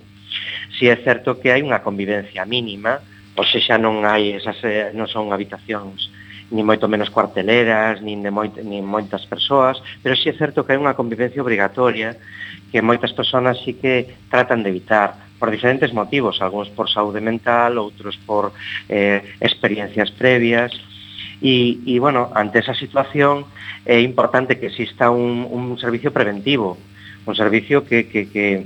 si é certo que hai unha convivencia mínima, pois xa non hai esas, eh, non son habitacións ni moito menos cuarteleras, nin de moit, nin moitas persoas, pero si é certo que hai unha convivencia obrigatoria que moitas persoas sí que tratan de evitar por diferentes motivos, algúns por saúde mental, outros por eh, experiencias previas, E, e bueno, ante esa situación é importante que exista un, un servicio preventivo, un servicio que, que, que,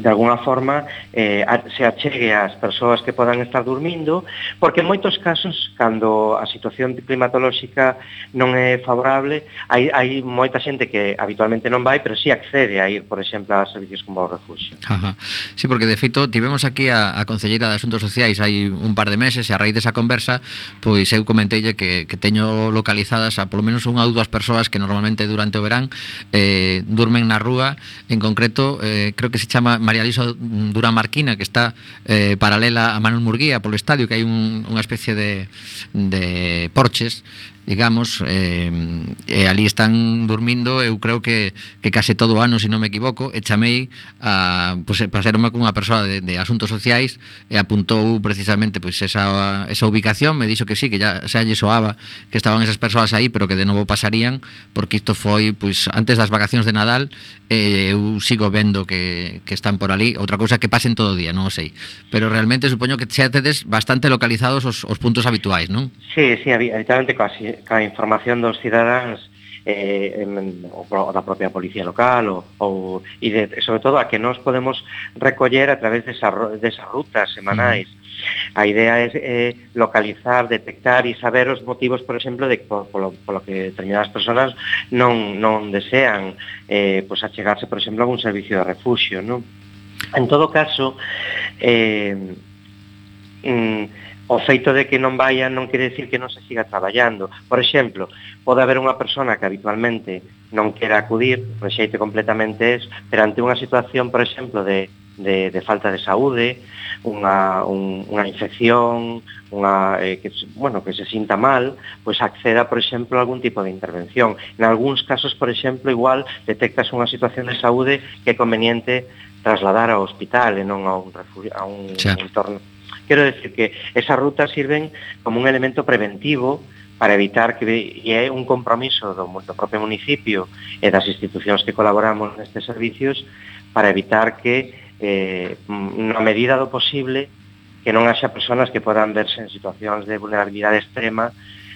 de alguna forma eh, se achegue ás persoas que podan estar dormindo, porque en moitos casos, cando a situación climatolóxica non é favorable, hai, hai moita xente que habitualmente non vai, pero si sí accede a ir, por exemplo, a servicios como o refugio. Ajá. Sí, porque de feito, tivemos aquí a, a Concelleira de Asuntos Sociais hai un par de meses e a raíz desa conversa, pois eu comentei que, que teño localizadas a polo menos unha ou dúas persoas que normalmente durante o verán eh, durmen na rúa, en concreto, eh, creo que se chama María Luisa Durán Marquina, que está eh, paralela a Manuel Murguía polo estadio, que hai un, unha especie de, de porches, digamos, eh, eh e ali están dormindo, eu creo que, que case todo o ano, se non me equivoco, e chamei a, pues, eh, para con unha persoa de, de asuntos sociais e apuntou precisamente pues, esa, esa ubicación, me dixo que sí, que ya xa lle soaba que estaban esas persoas aí, pero que de novo pasarían, porque isto foi pues, antes das vacacións de Nadal, e eu sigo vendo que, que están por ali, outra cousa que pasen todo o día, non o sei, pero realmente supoño que xa tedes bastante localizados os, os puntos habituais, non? Sí, sí, habitualmente casi, ca información dos cidadáns eh, en, ou da propia policía local ou, ou e de, sobre todo a que nos podemos recoller a través desas desa rutas semanais. A idea é eh, localizar, detectar e saber os motivos, por exemplo, de por, polo, polo que determinadas persoas non, non desean eh, pues, achegarse, por exemplo, a un servicio de refuxio. Non? En todo caso, eh, mm, o feito de que non vaya non quere decir que non se siga traballando. Por exemplo, pode haber unha persona que habitualmente non quera acudir, rexeite completamente es, perante unha situación, por exemplo, de, de, de falta de saúde, unha, un, unha infección, unha, eh, que, bueno, que se sinta mal, pois pues acceda, por exemplo, a algún tipo de intervención. En algúns casos, por exemplo, igual detectas unha situación de saúde que é conveniente trasladar ao hospital e non a un, refugio, a un claro. entorno Quero decir que esas rutas sirven como un elemento preventivo para evitar que e é un compromiso do, do propio municipio e das institucións que colaboramos nestes servicios para evitar que eh, na medida do posible que non haxa persoas que podan verse en situacións de vulnerabilidade extrema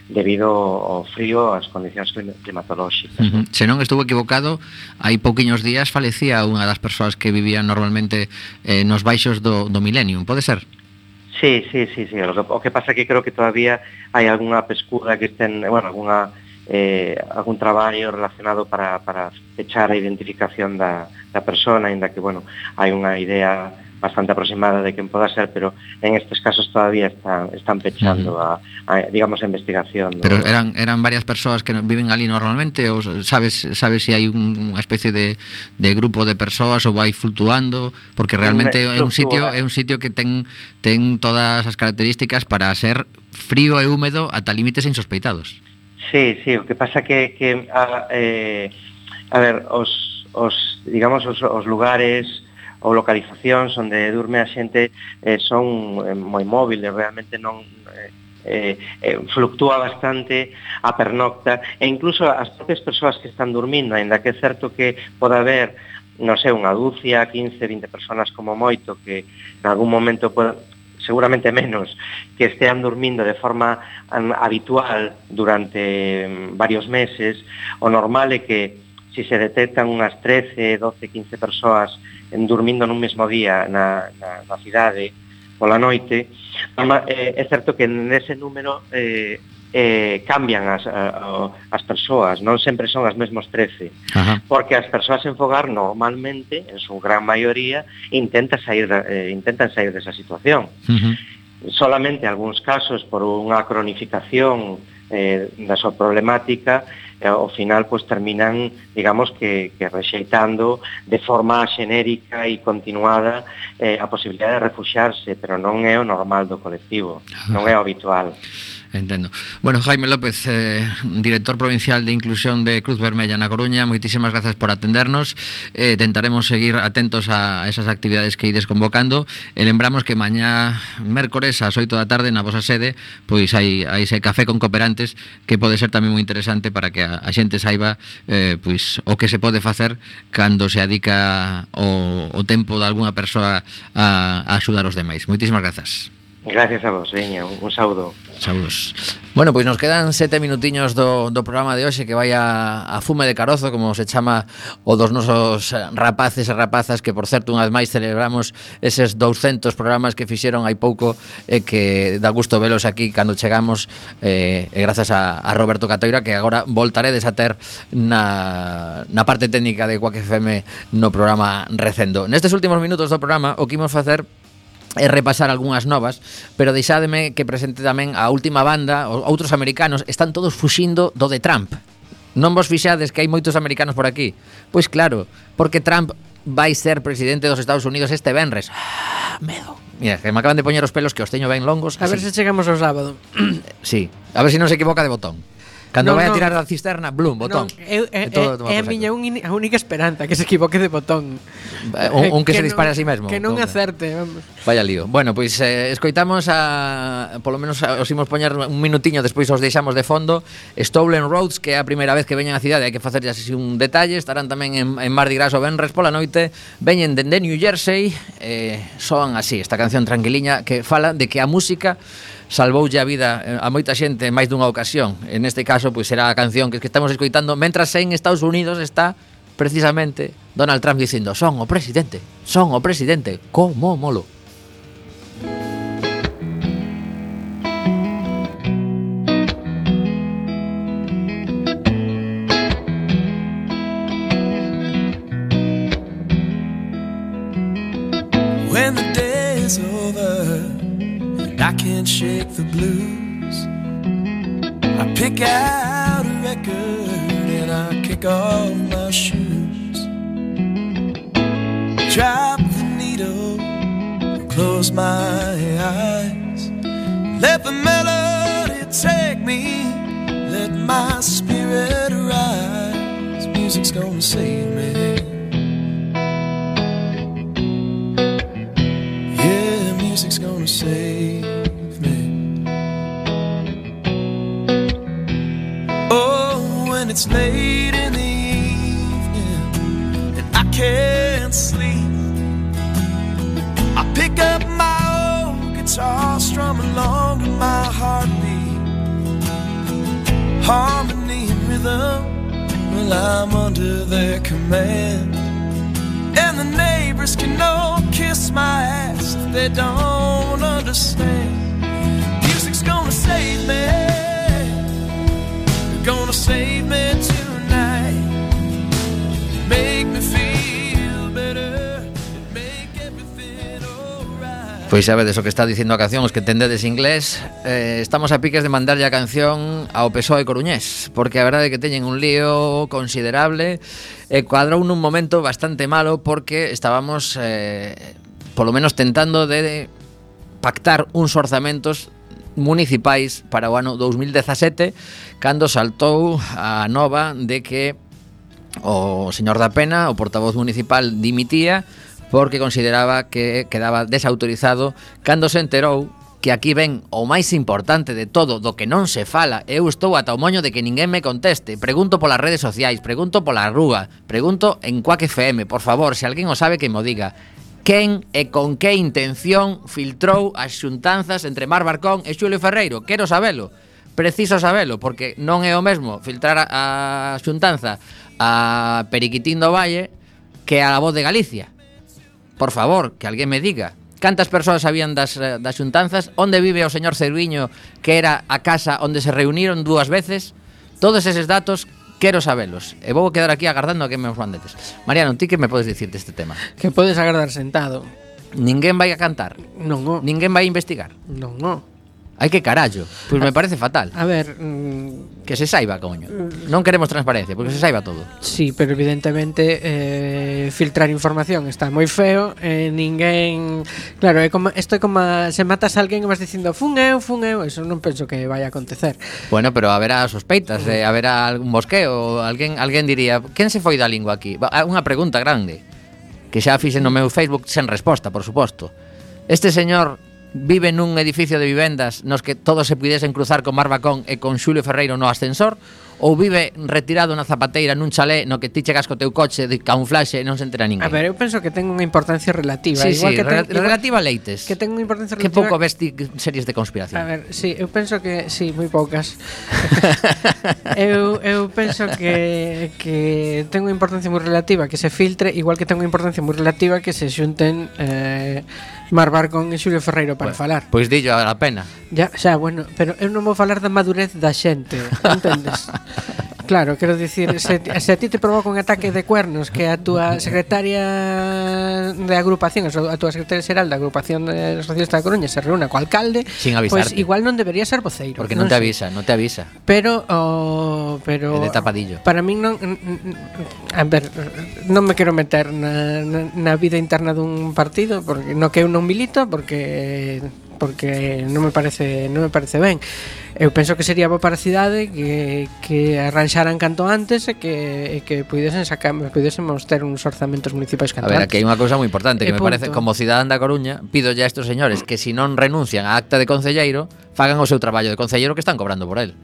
debido ao frío ás condicións climatolóxicas. Uh -huh. Se non estuvo equivocado, hai pouquiños días falecía unha das persoas que vivían normalmente eh, nos baixos do, do Millennium, pode ser? Sí, sí, sí, sí. O, o que pasa que creo que todavía hai algunha pescura que estén, bueno, algunha eh, algún traballo relacionado para, para fechar a identificación da, da persona, ainda que, bueno, hai unha idea bastante aproximada de quen poda ser, pero en estes casos todavía están, están pechando uh -huh. a, a, digamos, a investigación. ¿no? Pero eran, eran varias persoas que viven ali normalmente, ou sabes, sabes se si hai unha especie de, de grupo de persoas ou vai fluctuando, porque realmente é un sitio é un sitio que ten, ten todas as características para ser frío e húmedo ata límites insospeitados. Sí, sí, o que pasa que, que a, eh, a ver, os, os digamos, os, os lugares ou localizacións onde durme a xente eh, son eh, moi móviles, realmente non eh, eh, eh, fluctúa bastante a pernocta e incluso as propias persoas que están dormindo, ainda que é certo que poda haber non sei, unha dúcia, 15, 20 personas como moito que en algún momento poda, seguramente menos que estean dormindo de forma habitual durante mm, varios meses, o normal é que se se detectan unhas 13, 12, 15 persoas durmindo nun mesmo día na, na, na cidade pola noite, é, eh, é certo que nese número eh, eh, cambian as, a, as persoas, non sempre son as mesmos 13, Ajá. porque as persoas en fogar normalmente, en súa gran maioría, intenta sair, eh, intentan sair desa situación. Uh -huh. Solamente algúns casos por unha cronificación eh, da súa problemática e ao final pues, terminan, digamos, que, que rexeitando de forma xenérica e continuada eh, a posibilidad de refuxarse, pero non é o normal do colectivo, non é o habitual. Entendo. Bueno, Jaime López, eh, director provincial de Inclusión de Cruz Vermella na Coruña, moitísimas grazas por atendernos. Eh, tentaremos seguir atentos a esas actividades que ides convocando. E lembramos que mañá, mércores, ás 8 da tarde, na vosa sede, pois hai, hai ese café con cooperantes que pode ser tamén moi interesante para que a, a xente saiba eh, pois, o que se pode facer cando se adica o, o tempo de algunha persoa a, a axudar os demais. Moitísimas grazas. Gracias a vos, veña, un, un saúdo. Saúdos. Bueno, pois nos quedan sete minutiños do, do programa de hoxe que vai a, a fume de carozo, como se chama o dos nosos rapaces e rapazas que, por certo, unha vez máis celebramos eses 200 programas que fixeron hai pouco e eh, que dá gusto velos aquí cando chegamos eh, e grazas a, a Roberto Catoira que agora voltaredes a ter na, na parte técnica de Quack FM no programa Recendo. Nestes últimos minutos do programa o que imos facer e repasar algunhas novas, pero deixádeme que presente tamén a última banda, outros americanos, están todos fuxindo do de Trump. Non vos fixades que hai moitos americanos por aquí? Pois claro, porque Trump vai ser presidente dos Estados Unidos este venres. Ah, medo. Mira, que me acaban de poñer os pelos que os teño ben longos. A así. ver se chegamos ao sábado. sí, a ver se si non se equivoca de botón. Cando non, vai a tirar da cisterna, blum, botón. Non, eu, é, é, é a miña un, a única esperanza que se equivoque de botón. Eh, un, un que, que se dispare non, a sí mesmo. Que non Toma. acerte, vamos. Vaya lío. Bueno, pois pues, eh, escoitamos a polo menos a, os imos poñer un minutiño despois os deixamos de fondo Stolen Roads, que é a primeira vez que veñen á cidade, hai que facerlle así un detalle, estarán tamén en, en Mardi Gras o Benres pola noite, veñen dende New Jersey, eh, soan así, esta canción tranquiliña que fala de que a música salvoulle a vida eh, a moita xente en máis dunha ocasión. En este caso, pois será a canción que, que estamos escoitando mentras en Estados Unidos está precisamente Donald Trump dicindo son o presidente, son o presidente, como molo. When the day is over and I can't shake the blues, I pick out a record and I kick off my shoes. Drop the needle, close my eyes, let the melody take me, let my spirit rise. Music's gonna save me. Music's gonna save me. Oh, when it's late in the evening and I can't sleep, I pick up my old guitar, strum along to my heartbeat. Harmony and rhythm, well, I'm under their command. And the neighbors can all kiss my ass they don't understand. Music's gonna save me. Gonna save me tonight. Make me feel better. O que está dicindo a canción Os que entendedes inglés eh, Estamos a piques de mandarlle a canción Ao PSOE Coruñés Porque a verdade é que teñen un lío considerable E cuadrou nun momento bastante malo Porque estábamos eh, polo menos tentando de pactar uns orzamentos municipais para o ano 2017 cando saltou a nova de que o señor da Pena, o portavoz municipal, dimitía porque consideraba que quedaba desautorizado cando se enterou que aquí ven o máis importante de todo do que non se fala. Eu estou ata o moño de que ninguén me conteste. Pregunto polas redes sociais, pregunto pola rúa, pregunto en Quack FM, por favor, se alguén o sabe que mo diga. Quen e con que intención filtrou as xuntanzas entre Mar Barcón e Xulio Ferreiro? Quero sabelo. Preciso sabelo, porque non é o mesmo filtrar a, a xuntanza a Periquitín do Valle que a la voz de Galicia. Por favor, que alguén me diga. Cantas persoas sabían das, eh, das xuntanzas? Onde vive o señor Cerviño, que era a casa onde se reuniron dúas veces? Todos eses datos Quero sabelos. E vou quedar aquí agardando a que me os mandetes. Mariano, ti que me podes dicir deste tema? Que podes agardar sentado. Ninguén vai a cantar. Non, no. Ninguén vai a investigar. Non, no. Hai que carallo. Pois pues me parece fatal. A ver, mm, que se saiba, coño. Non queremos transparencia, porque se saiba todo. Sí, pero evidentemente eh, filtrar información está moi feo, eh, ninguén, claro, é como isto é como a, se matas a alguén e vas dicindo fun eu, fun eu, eso non penso que vai a acontecer. Bueno, pero haberá sospeitas, eh, haberá algún mosqueo, alguén alguén diría, quen se foi da lingua aquí? Ah, unha pregunta grande que xa fixen no meu Facebook sen resposta, por suposto. Este señor vive nun edificio de vivendas nos que todos se pudesen cruzar con Marbacón e con Xulio Ferreiro no ascensor ou vive retirado na zapateira nun chalé no que ti chegas co teu coche de camuflaxe e non se entera ninguén. A ver, eu penso que ten unha importancia relativa, sí, igual sí, que re ten, relativa igual, leites. Que ten unha importancia relativa. Que pouco ves ti series de conspiración. A ver, sí, eu penso que sí, moi poucas. eu eu penso que que ten unha importancia moi relativa que se filtre, igual que ten unha importancia moi relativa que se xunten eh Mar Barcón e Xulio Ferreiro para falar. Pois dillo a pena. Ya, xa, bueno, pero eu non vou falar da madurez da xente, entendes? Claro, quero dicir, se, se a ti te provoca un ataque de cuernos que a túa secretaria de agrupación, a túa secretaria xeral da agrupación de socialistas da Coruña se reúna co alcalde, Sin pois avisarte. pois igual non debería ser voceiro. Porque non, non te sei. avisa, non te avisa. Pero oh, pero É de tapadillo. Para min non a ver, non me quero meter na, na, na vida interna dun partido porque no que eu non milito porque porque non me parece non me parece ben. Eu penso que sería bo para a cidade que, que arranxaran canto antes e que, e que pudesen sacar, pudésemos ter uns orzamentos municipais canto antes. A ver, aquí hai unha cousa moi importante que e me punto. parece, como cidadán da Coruña, pido ya a estos señores que se si non renuncian a acta de concelleiro, fagan o seu traballo de concelleiro que están cobrando por el.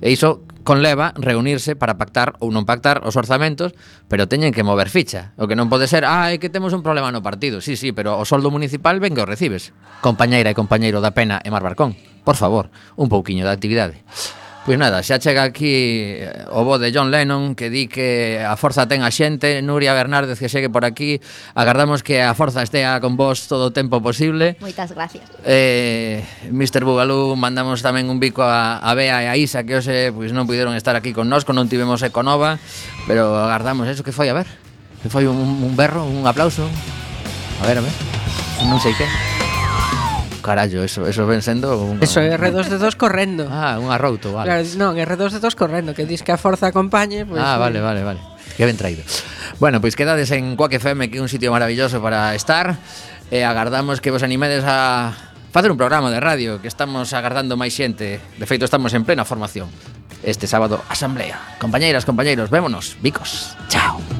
E iso conleva reunirse para pactar ou non pactar os orzamentos, pero teñen que mover ficha. O que non pode ser, ah, é que temos un problema no partido. Sí, sí, pero o soldo municipal ven que o recibes. Compañeira e compañeiro da pena e Mar Barcón, por favor, un pouquiño de actividade. Pois nada, xa chega aquí eh, o bo de John Lennon que di que a forza ten a xente, Nuria Bernárdez que segue por aquí, agardamos que a forza estea con vos todo o tempo posible. Moitas gracias. Eh, Mr. Bugalú, mandamos tamén un bico a, a Bea e a Isa que hoxe pois non puderon estar aquí con nós, non tivemos Econova, pero agardamos eso que foi a ver. Que foi un, un berro, un aplauso. A ver, a ver. Non sei que. Carallo, eso, eso ven sendo un... Eso é R2-D2 correndo. Ah, un arrouto, vale. Claro, Non, R2-D2 correndo Que dis que a forza acompañe pues, Ah, vale, eh. vale, vale. Que ben traído. Bueno, pois pues quedades en Quack FM Que é un sitio maravilloso para estar E agardamos que vos animedes a facer un programa de radio Que estamos agardando máis xente. De feito, estamos en plena formación. Este sábado, asamblea. Compañeiras, compañeiros, vémonos, bicos. Chao.